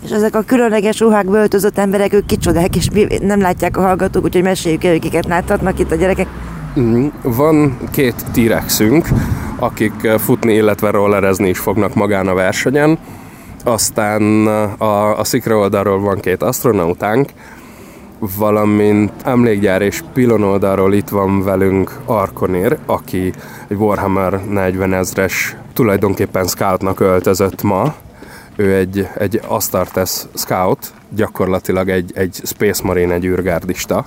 És ezek a különleges ruhákba öltözött emberek, ők kicsodák, és nem látják a hallgatók, úgyhogy meséljük el, kiket láthatnak itt a gyerekek. Mm, van két T-rexünk, akik futni, illetve rollerezni is fognak magán a versenyen. Aztán a, a szikra oldalról van két astronautánk, valamint emlékgyár és pilon oldalról itt van velünk Arkonir, aki egy Warhammer 40 ezres tulajdonképpen scoutnak öltözött ma, ő egy, egy Astartes scout, gyakorlatilag egy, egy Space Marine, egy űrgárdista,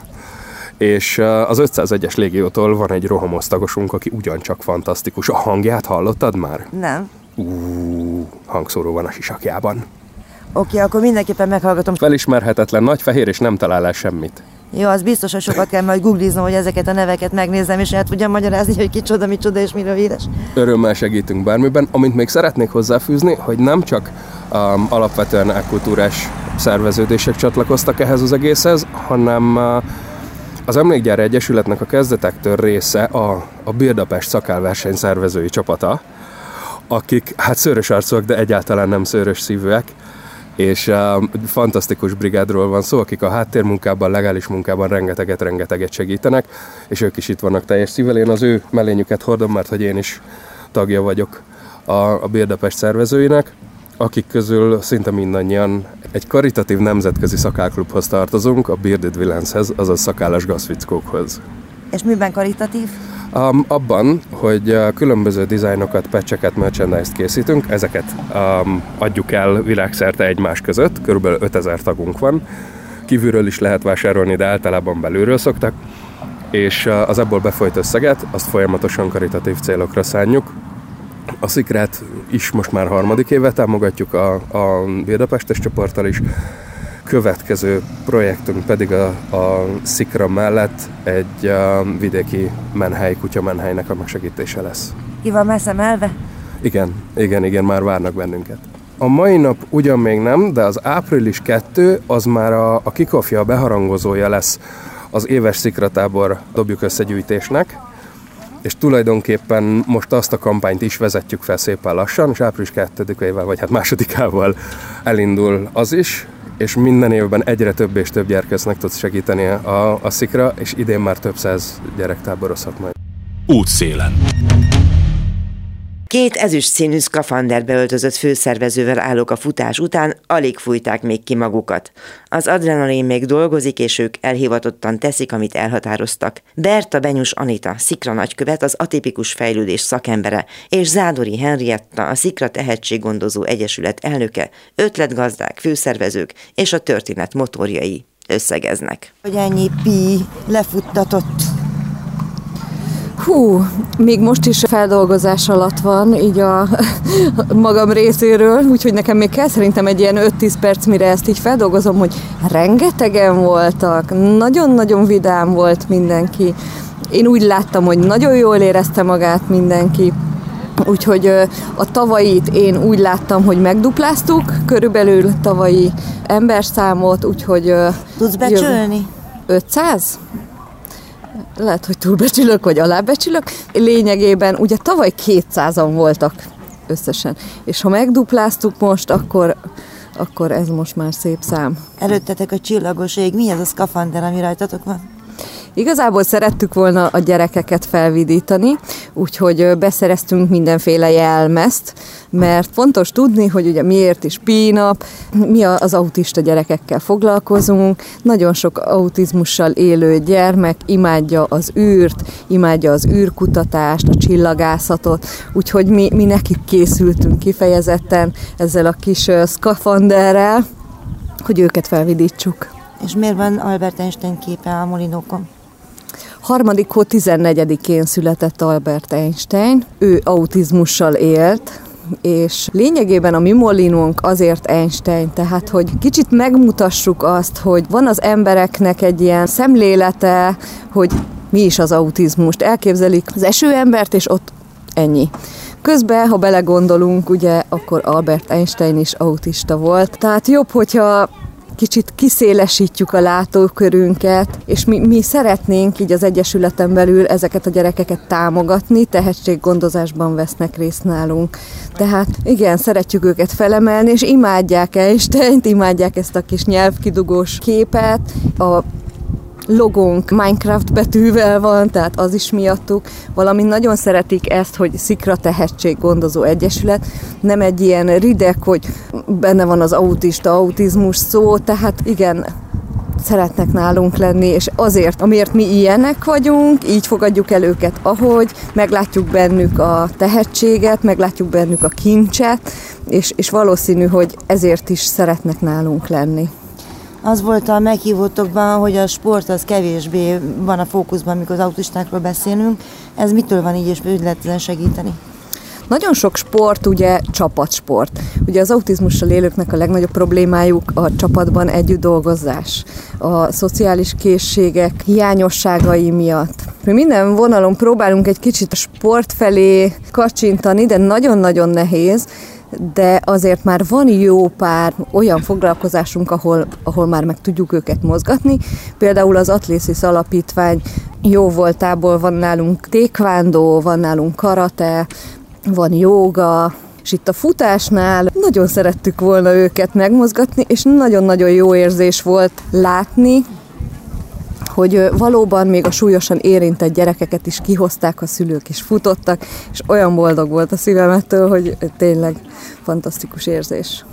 és az 501-es légiótól van egy rohamosztagosunk, aki ugyancsak fantasztikus. A hangját hallottad már? Nem. Ú, hangszóró van a sisakjában. Oké, okay, akkor mindenképpen meghallgatom. Felismerhetetlen, nagy fehér, és nem talál el semmit. Jó, az biztos, hogy sokat kell majd googliznom, hogy ezeket a neveket megnézem, és el tudjam magyarázni, hogy kicsoda, micsoda és miről híres. Örömmel segítünk bármiben. Amint még szeretnék hozzáfűzni, hogy nem csak um, alapvetően ekkultúrás szerveződések csatlakoztak ehhez az egészhez, hanem uh, az Emlékgyár Egyesületnek a kezdetektől része a, a Birdapest szakálverseny szervezői csapata, akik hát szőrös arcúak, de egyáltalán nem szőrös szívűek, és uh, fantasztikus brigádról van szó, akik a háttérmunkában, legális munkában rengeteget-rengeteget segítenek, és ők is itt vannak teljes szívvel. Én az ő mellényüket hordom, mert hogy én is tagja vagyok a, a Birdapest szervezőinek, akik közül szinte mindannyian egy karitatív nemzetközi szakálklubhoz tartozunk, a Bearded Villanshez, azaz szakállas gazfickókhoz. És miben karitatív? Um, abban, hogy uh, különböző dizájnokat, pecseket, merchandise-t készítünk, ezeket um, adjuk el világszerte egymás között, körülbelül 5000 tagunk van, kívülről is lehet vásárolni, de általában belülről szoktak, és uh, az ebből befolyt összeget, azt folyamatosan karitatív célokra szánjuk. A Szikrát is most már harmadik éve támogatjuk a, a Budapestes csoporttal is, következő projektünk pedig a, a Szikra mellett egy a vidéki menhely, kutya menhelynek a megsegítése lesz. Ki van messze melve? Igen, igen, igen, már várnak bennünket. A mai nap ugyan még nem, de az április 2 az már a, a kikofja, a beharangozója lesz az éves szikratábor dobjuk összegyűjtésnek, és tulajdonképpen most azt a kampányt is vezetjük fel szépen lassan, és április 2-ével, vagy hát másodikával elindul az is, és minden évben egyre több és több gyerkőcnek tudsz segíteni a, a szikra, és idén már több száz gyerek táborozhat majd. Útszélen. Két ezüst színű szkafanderbe öltözött főszervezővel állok a futás után, alig fújták még ki magukat. Az adrenalin még dolgozik, és ők elhivatottan teszik, amit elhatároztak. Berta Benyus Anita, Szikra nagykövet, az atipikus fejlődés szakembere, és Zádori Henrietta, a Szikra Tehetséggondozó Egyesület elnöke, ötletgazdák, főszervezők és a történet motorjai összegeznek. Hogy ennyi pi lefuttatott Hú, még most is feldolgozás alatt van, így a <laughs> magam részéről, úgyhogy nekem még kell szerintem egy ilyen 5-10 perc, mire ezt így feldolgozom, hogy rengetegen voltak, nagyon-nagyon vidám volt mindenki. Én úgy láttam, hogy nagyon jól érezte magát mindenki, Úgyhogy a tavait én úgy láttam, hogy megdupláztuk, körülbelül tavalyi emberszámot, úgyhogy... Tudsz becsülni? 500? Lehet, hogy túlbecsülök, vagy alábecsülök. Lényegében ugye tavaly 200-an voltak összesen. És ha megdupláztuk most, akkor akkor ez most már szép szám. Előttetek a csillagos ég. Mi ez a szkafander, ami rajtatok van? Igazából szerettük volna a gyerekeket felvidítani, úgyhogy beszereztünk mindenféle jelmezt, mert fontos tudni, hogy ugye miért is pínap, mi az autista gyerekekkel foglalkozunk, nagyon sok autizmussal élő gyermek imádja az űrt, imádja az űrkutatást, a csillagászatot, úgyhogy mi, mi nekik készültünk kifejezetten ezzel a kis szkafanderrel, hogy őket felvidítsuk. És miért van Albert Einstein képe a molinókon? Harmadik hó 14-én született Albert Einstein. Ő autizmussal élt, és lényegében a mi molinónk azért Einstein, tehát hogy kicsit megmutassuk azt, hogy van az embereknek egy ilyen szemlélete, hogy mi is az autizmust. Elképzelik az esőembert, és ott ennyi. Közben, ha belegondolunk, ugye, akkor Albert Einstein is autista volt. Tehát jobb, hogyha kicsit kiszélesítjük a látókörünket, és mi, mi szeretnénk így az Egyesületen belül ezeket a gyerekeket támogatni, tehetséggondozásban vesznek részt nálunk. Tehát igen, szeretjük őket felemelni, és imádják Einstein-t, imádják ezt a kis nyelvkidugós képet, a logónk Minecraft betűvel van, tehát az is miattuk, valamint nagyon szeretik ezt, hogy Szikra Tehetség Gondozó Egyesület, nem egy ilyen ridek, hogy benne van az autista, autizmus szó, tehát igen, szeretnek nálunk lenni, és azért, amiért mi ilyenek vagyunk, így fogadjuk el őket, ahogy meglátjuk bennük a tehetséget, meglátjuk bennük a kincset, és, és valószínű, hogy ezért is szeretnek nálunk lenni az volt a meghívótokban, hogy a sport az kevésbé van a fókuszban, amikor az autistákról beszélünk. Ez mitől van így, és hogy lehet ezen segíteni? Nagyon sok sport ugye csapatsport. Ugye az autizmussal élőknek a legnagyobb problémájuk a csapatban együtt dolgozás, a szociális készségek hiányosságai miatt. Mi minden vonalon próbálunk egy kicsit a sport felé kacsintani, de nagyon-nagyon nehéz, de azért már van jó pár olyan foglalkozásunk, ahol, ahol már meg tudjuk őket mozgatni. Például az Atlésis Alapítvány jó voltából van nálunk tékvándó, van nálunk karate, van jóga, és itt a futásnál nagyon szerettük volna őket megmozgatni, és nagyon-nagyon jó érzés volt látni, hogy valóban még a súlyosan érintett gyerekeket is kihozták a szülők, és futottak, és olyan boldog volt a szívemettől, hogy tényleg fantasztikus érzés.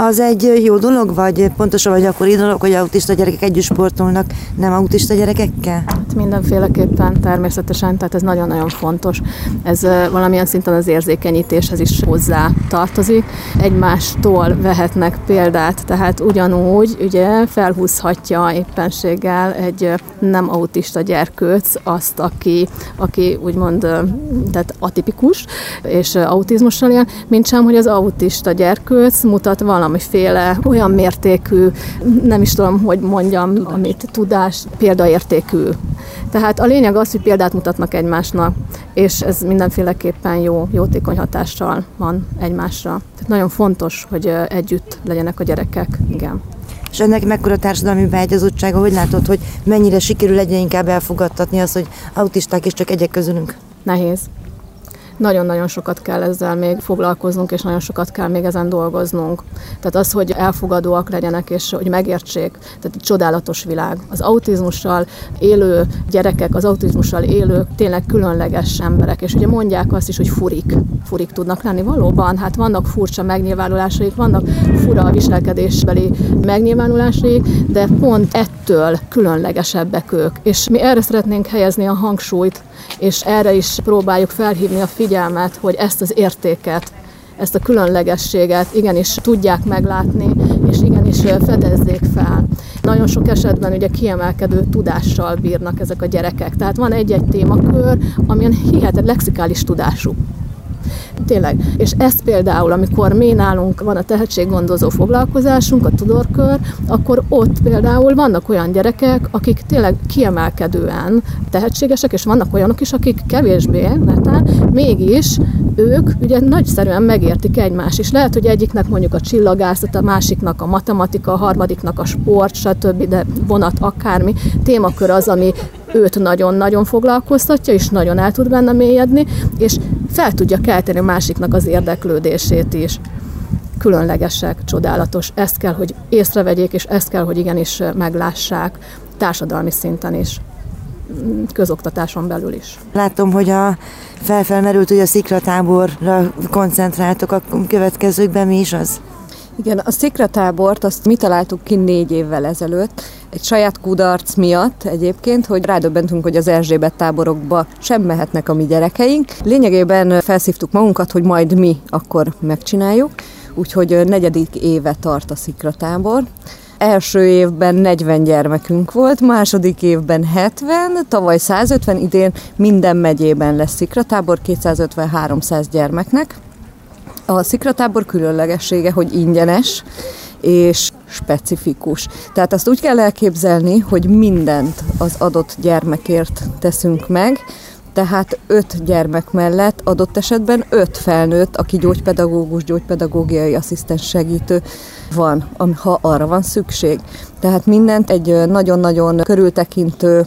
Az egy jó dolog, vagy pontosan vagy akkor dolog, hogy autista gyerekek együtt sportolnak, nem autista gyerekekkel? Hát mindenféleképpen, természetesen, tehát ez nagyon-nagyon fontos. Ez valamilyen szinten az érzékenyítéshez is hozzá tartozik. Egymástól vehetnek példát, tehát ugyanúgy ugye felhúzhatja éppenséggel egy nem autista gyerkőc azt, aki, aki úgymond tehát atipikus és autizmussal él, mint sem, hogy az autista gyerkőc mutat valami valamiféle olyan mértékű, nem is tudom, hogy mondjam, amit tudás, példaértékű. Tehát a lényeg az, hogy példát mutatnak egymásnak, és ez mindenféleképpen jó, jótékony hatással van egymásra. Tehát nagyon fontos, hogy együtt legyenek a gyerekek, igen. És ennek mekkora társadalmi beágyazottsága, hogy látod, hogy mennyire sikerül egyre inkább elfogadtatni azt, hogy autisták is csak egyek közülünk? Nehéz nagyon-nagyon sokat kell ezzel még foglalkoznunk, és nagyon sokat kell még ezen dolgoznunk. Tehát az, hogy elfogadóak legyenek, és hogy megértsék, tehát egy csodálatos világ. Az autizmussal élő gyerekek, az autizmussal élők tényleg különleges emberek, és ugye mondják azt is, hogy furik, furik tudnak lenni. Valóban, hát vannak furcsa megnyilvánulásaik, vannak fura viselkedésbeli megnyilvánulásaik, de pont ettől különlegesebbek ők. És mi erre szeretnénk helyezni a hangsúlyt, és erre is próbáljuk felhívni a figyelmet, hogy ezt az értéket, ezt a különlegességet igenis tudják meglátni, és igenis fedezzék fel. Nagyon sok esetben ugye kiemelkedő tudással bírnak ezek a gyerekek. Tehát van egy-egy témakör, amilyen hihetetlen lexikális tudású. Tényleg. És ezt például, amikor mi nálunk van a tehetséggondozó foglalkozásunk, a tudorkör, akkor ott például vannak olyan gyerekek, akik tényleg kiemelkedően tehetségesek, és vannak olyanok is, akik kevésbé, netán, mégis ők ugye nagyszerűen megértik egymást, és lehet, hogy egyiknek mondjuk a csillagászat, a másiknak a matematika, a harmadiknak a sport, stb., de vonat akármi, témakör az, ami őt nagyon-nagyon foglalkoztatja, és nagyon el tud benne mélyedni, és fel tudja kelteni a másiknak az érdeklődését is különlegesek, csodálatos. Ezt kell, hogy észrevegyék, és ezt kell, hogy igenis meglássák társadalmi szinten is közoktatáson belül is. Látom, hogy a felfelmerült, hogy a szikratáborra koncentráltok a következőkben, mi is az? Igen, a szikratábort azt mi találtuk ki négy évvel ezelőtt, egy saját kudarc miatt egyébként, hogy rádöbbentünk, hogy az Erzsébet táborokba sem mehetnek a mi gyerekeink. Lényegében felszívtuk magunkat, hogy majd mi akkor megcsináljuk, úgyhogy negyedik éve tart a szikratábor. Első évben 40 gyermekünk volt, második évben 70, tavaly 150, idén minden megyében lesz szikratábor 250-300 gyermeknek. A szikratábor különlegessége, hogy ingyenes, és specifikus. Tehát azt úgy kell elképzelni, hogy mindent az adott gyermekért teszünk meg, tehát öt gyermek mellett adott esetben öt felnőtt, aki gyógypedagógus, gyógypedagógiai asszisztens segítő van, ha arra van szükség. Tehát mindent egy nagyon-nagyon körültekintő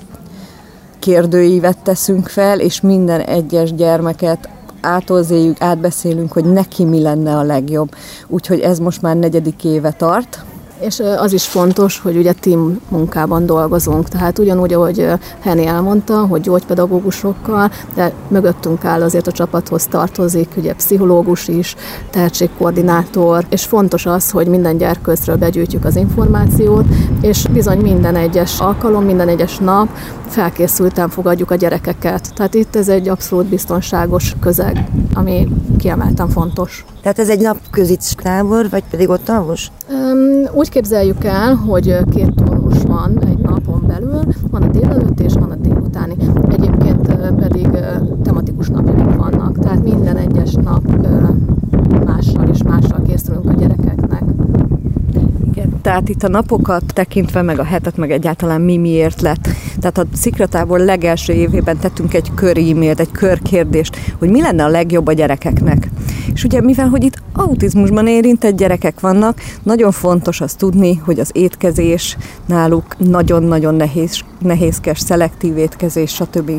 kérdőívet teszünk fel, és minden egyes gyermeket átolzéljük, átbeszélünk, hogy neki mi lenne a legjobb. Úgyhogy ez most már negyedik éve tart, és az is fontos, hogy ugye team munkában dolgozunk, tehát ugyanúgy, ahogy Henny elmondta, hogy gyógypedagógusokkal, de mögöttünk áll azért a csapathoz tartozik, ugye pszichológus is, tehetségkoordinátor, és fontos az, hogy minden gyerkőzről begyűjtjük az információt, és bizony minden egyes alkalom, minden egyes nap felkészülten fogadjuk a gyerekeket. Tehát itt ez egy abszolút biztonságos közeg, ami kiemelten fontos. Tehát ez egy napközi tábor, vagy pedig ott alvos? Um, úgy képzeljük el, hogy két tornos van egy napon belül, van a délelőtt és van a délutáni. Egyébként pedig tematikus napjaink vannak, tehát minden egyes nap mással és mással készülünk a gyerekeknek. Tehát itt a napokat tekintve, meg a hetet, meg egyáltalán mi miért lett. Tehát a szikratából legelső évében tettünk egy kör e-mailt, egy körkérdést, hogy mi lenne a legjobb a gyerekeknek. És ugye mivel, hogy itt autizmusban érintett gyerekek vannak, nagyon fontos azt tudni, hogy az étkezés náluk nagyon-nagyon nehéz, nehézkes, szelektív étkezés, stb.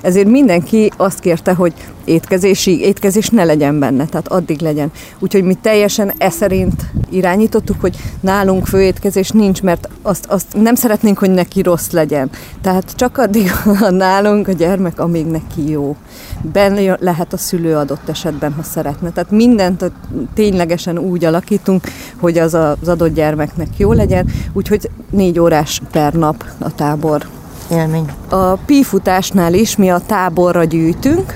Ezért mindenki azt kérte, hogy étkezési, étkezés ne legyen benne, tehát addig legyen. Úgyhogy mi teljesen e szerint irányítottuk, hogy nálunk főétkezés nincs, mert azt, azt nem szeretnénk, hogy neki rossz legyen. Tehát csak addig <laughs> van nálunk a gyermek, amíg neki jó. Benne lehet a szülő adott esetben, ha szeretne. Tehát mindent ténylegesen úgy alakítunk, hogy az az adott gyermeknek jó legyen, úgyhogy négy órás per nap a tábor. Élmény. A pífutásnál is mi a táborra gyűjtünk,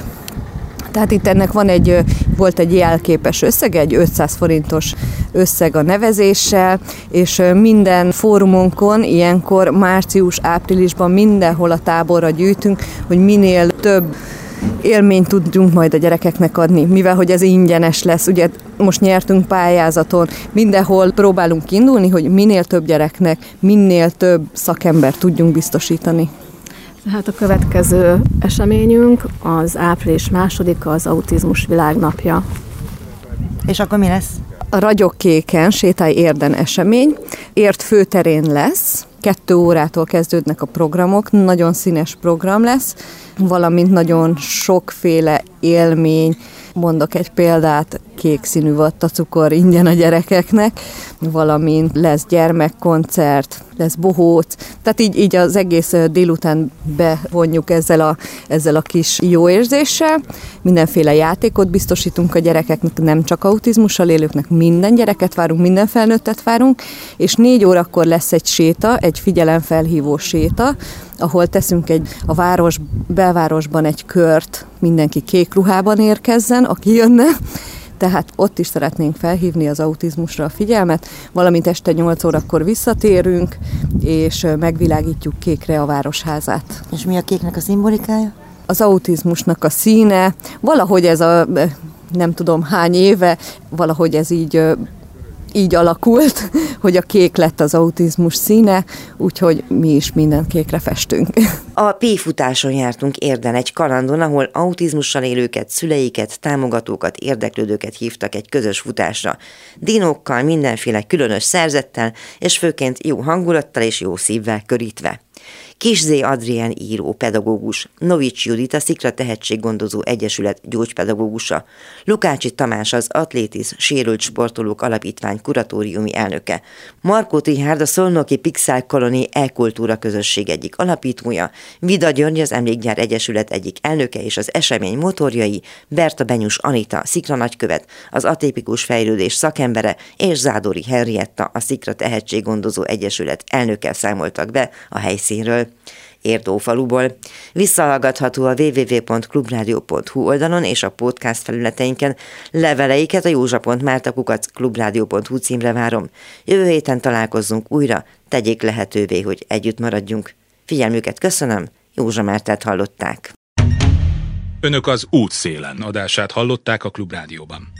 tehát itt ennek van egy, volt egy jelképes összeg, egy 500 forintos összeg a nevezéssel, és minden fórumunkon ilyenkor március-áprilisban mindenhol a táborra gyűjtünk, hogy minél több élményt tudjunk majd a gyerekeknek adni, mivel hogy ez ingyenes lesz. Ugye most nyertünk pályázaton, mindenhol próbálunk indulni, hogy minél több gyereknek, minél több szakember tudjunk biztosítani. Hát a következő eseményünk az április másodika, az autizmus világnapja. És akkor mi lesz? A Ragyogkéken sétály érden esemény. Ért főterén lesz, kettő órától kezdődnek a programok, nagyon színes program lesz, valamint nagyon sokféle élmény, Mondok egy példát, kék színű cukor ingyen a gyerekeknek, valamint lesz gyermekkoncert, lesz bohóc, tehát így, így az egész délután bevonjuk ezzel a, ezzel a kis jó érzéssel. Mindenféle játékot biztosítunk a gyerekeknek, nem csak autizmussal élőknek, minden gyereket várunk, minden felnőttet várunk, és négy órakor lesz egy séta, egy figyelemfelhívó séta, ahol teszünk egy a város, belvárosban egy kört, mindenki kék ruhában érkezzen, aki jönne, tehát ott is szeretnénk felhívni az autizmusra a figyelmet, valamint este 8 órakor visszatérünk, és megvilágítjuk kékre a városházát. És mi a kéknek a szimbolikája? Az autizmusnak a színe, valahogy ez a nem tudom hány éve, valahogy ez így így alakult, <laughs> hogy a kék lett az autizmus színe, úgyhogy mi is minden kékre festünk. <laughs> A P-futáson jártunk érden egy kalandon, ahol autizmussal élőket, szüleiket, támogatókat, érdeklődőket hívtak egy közös futásra. Dinókkal, mindenféle különös szerzettel, és főként jó hangulattal és jó szívvel körítve. Kiszé Adrien író, pedagógus, Novics Judit a Szikra Tehetséggondozó Egyesület gyógypedagógusa, Lukácsi Tamás az Atlétis Sérült Sportolók Alapítvány kuratóriumi elnöke, Markó Tihárd a Szolnoki Pixel Koloni e-kultúra közösség egyik alapítója, Vida György az Emlékgyár Egyesület egyik elnöke és az esemény motorjai, Berta Benyus Anita, Szikra nagykövet, az atépikus fejlődés szakembere és Zádori Henrietta, a Szikra Tehetséggondozó Egyesület elnöke számoltak be a helyszínről. Érdófaluból. Visszahallgatható a www.clubradio.hu oldalon és a podcast felületeinken. Leveleiket a józsa.máltakukat clubradio.hu címre várom. Jövő héten találkozzunk újra, tegyék lehetővé, hogy együtt maradjunk. Figyelmüket köszönöm, Józsa Mártát hallották. Önök az útszélen adását hallották a Klubrádióban.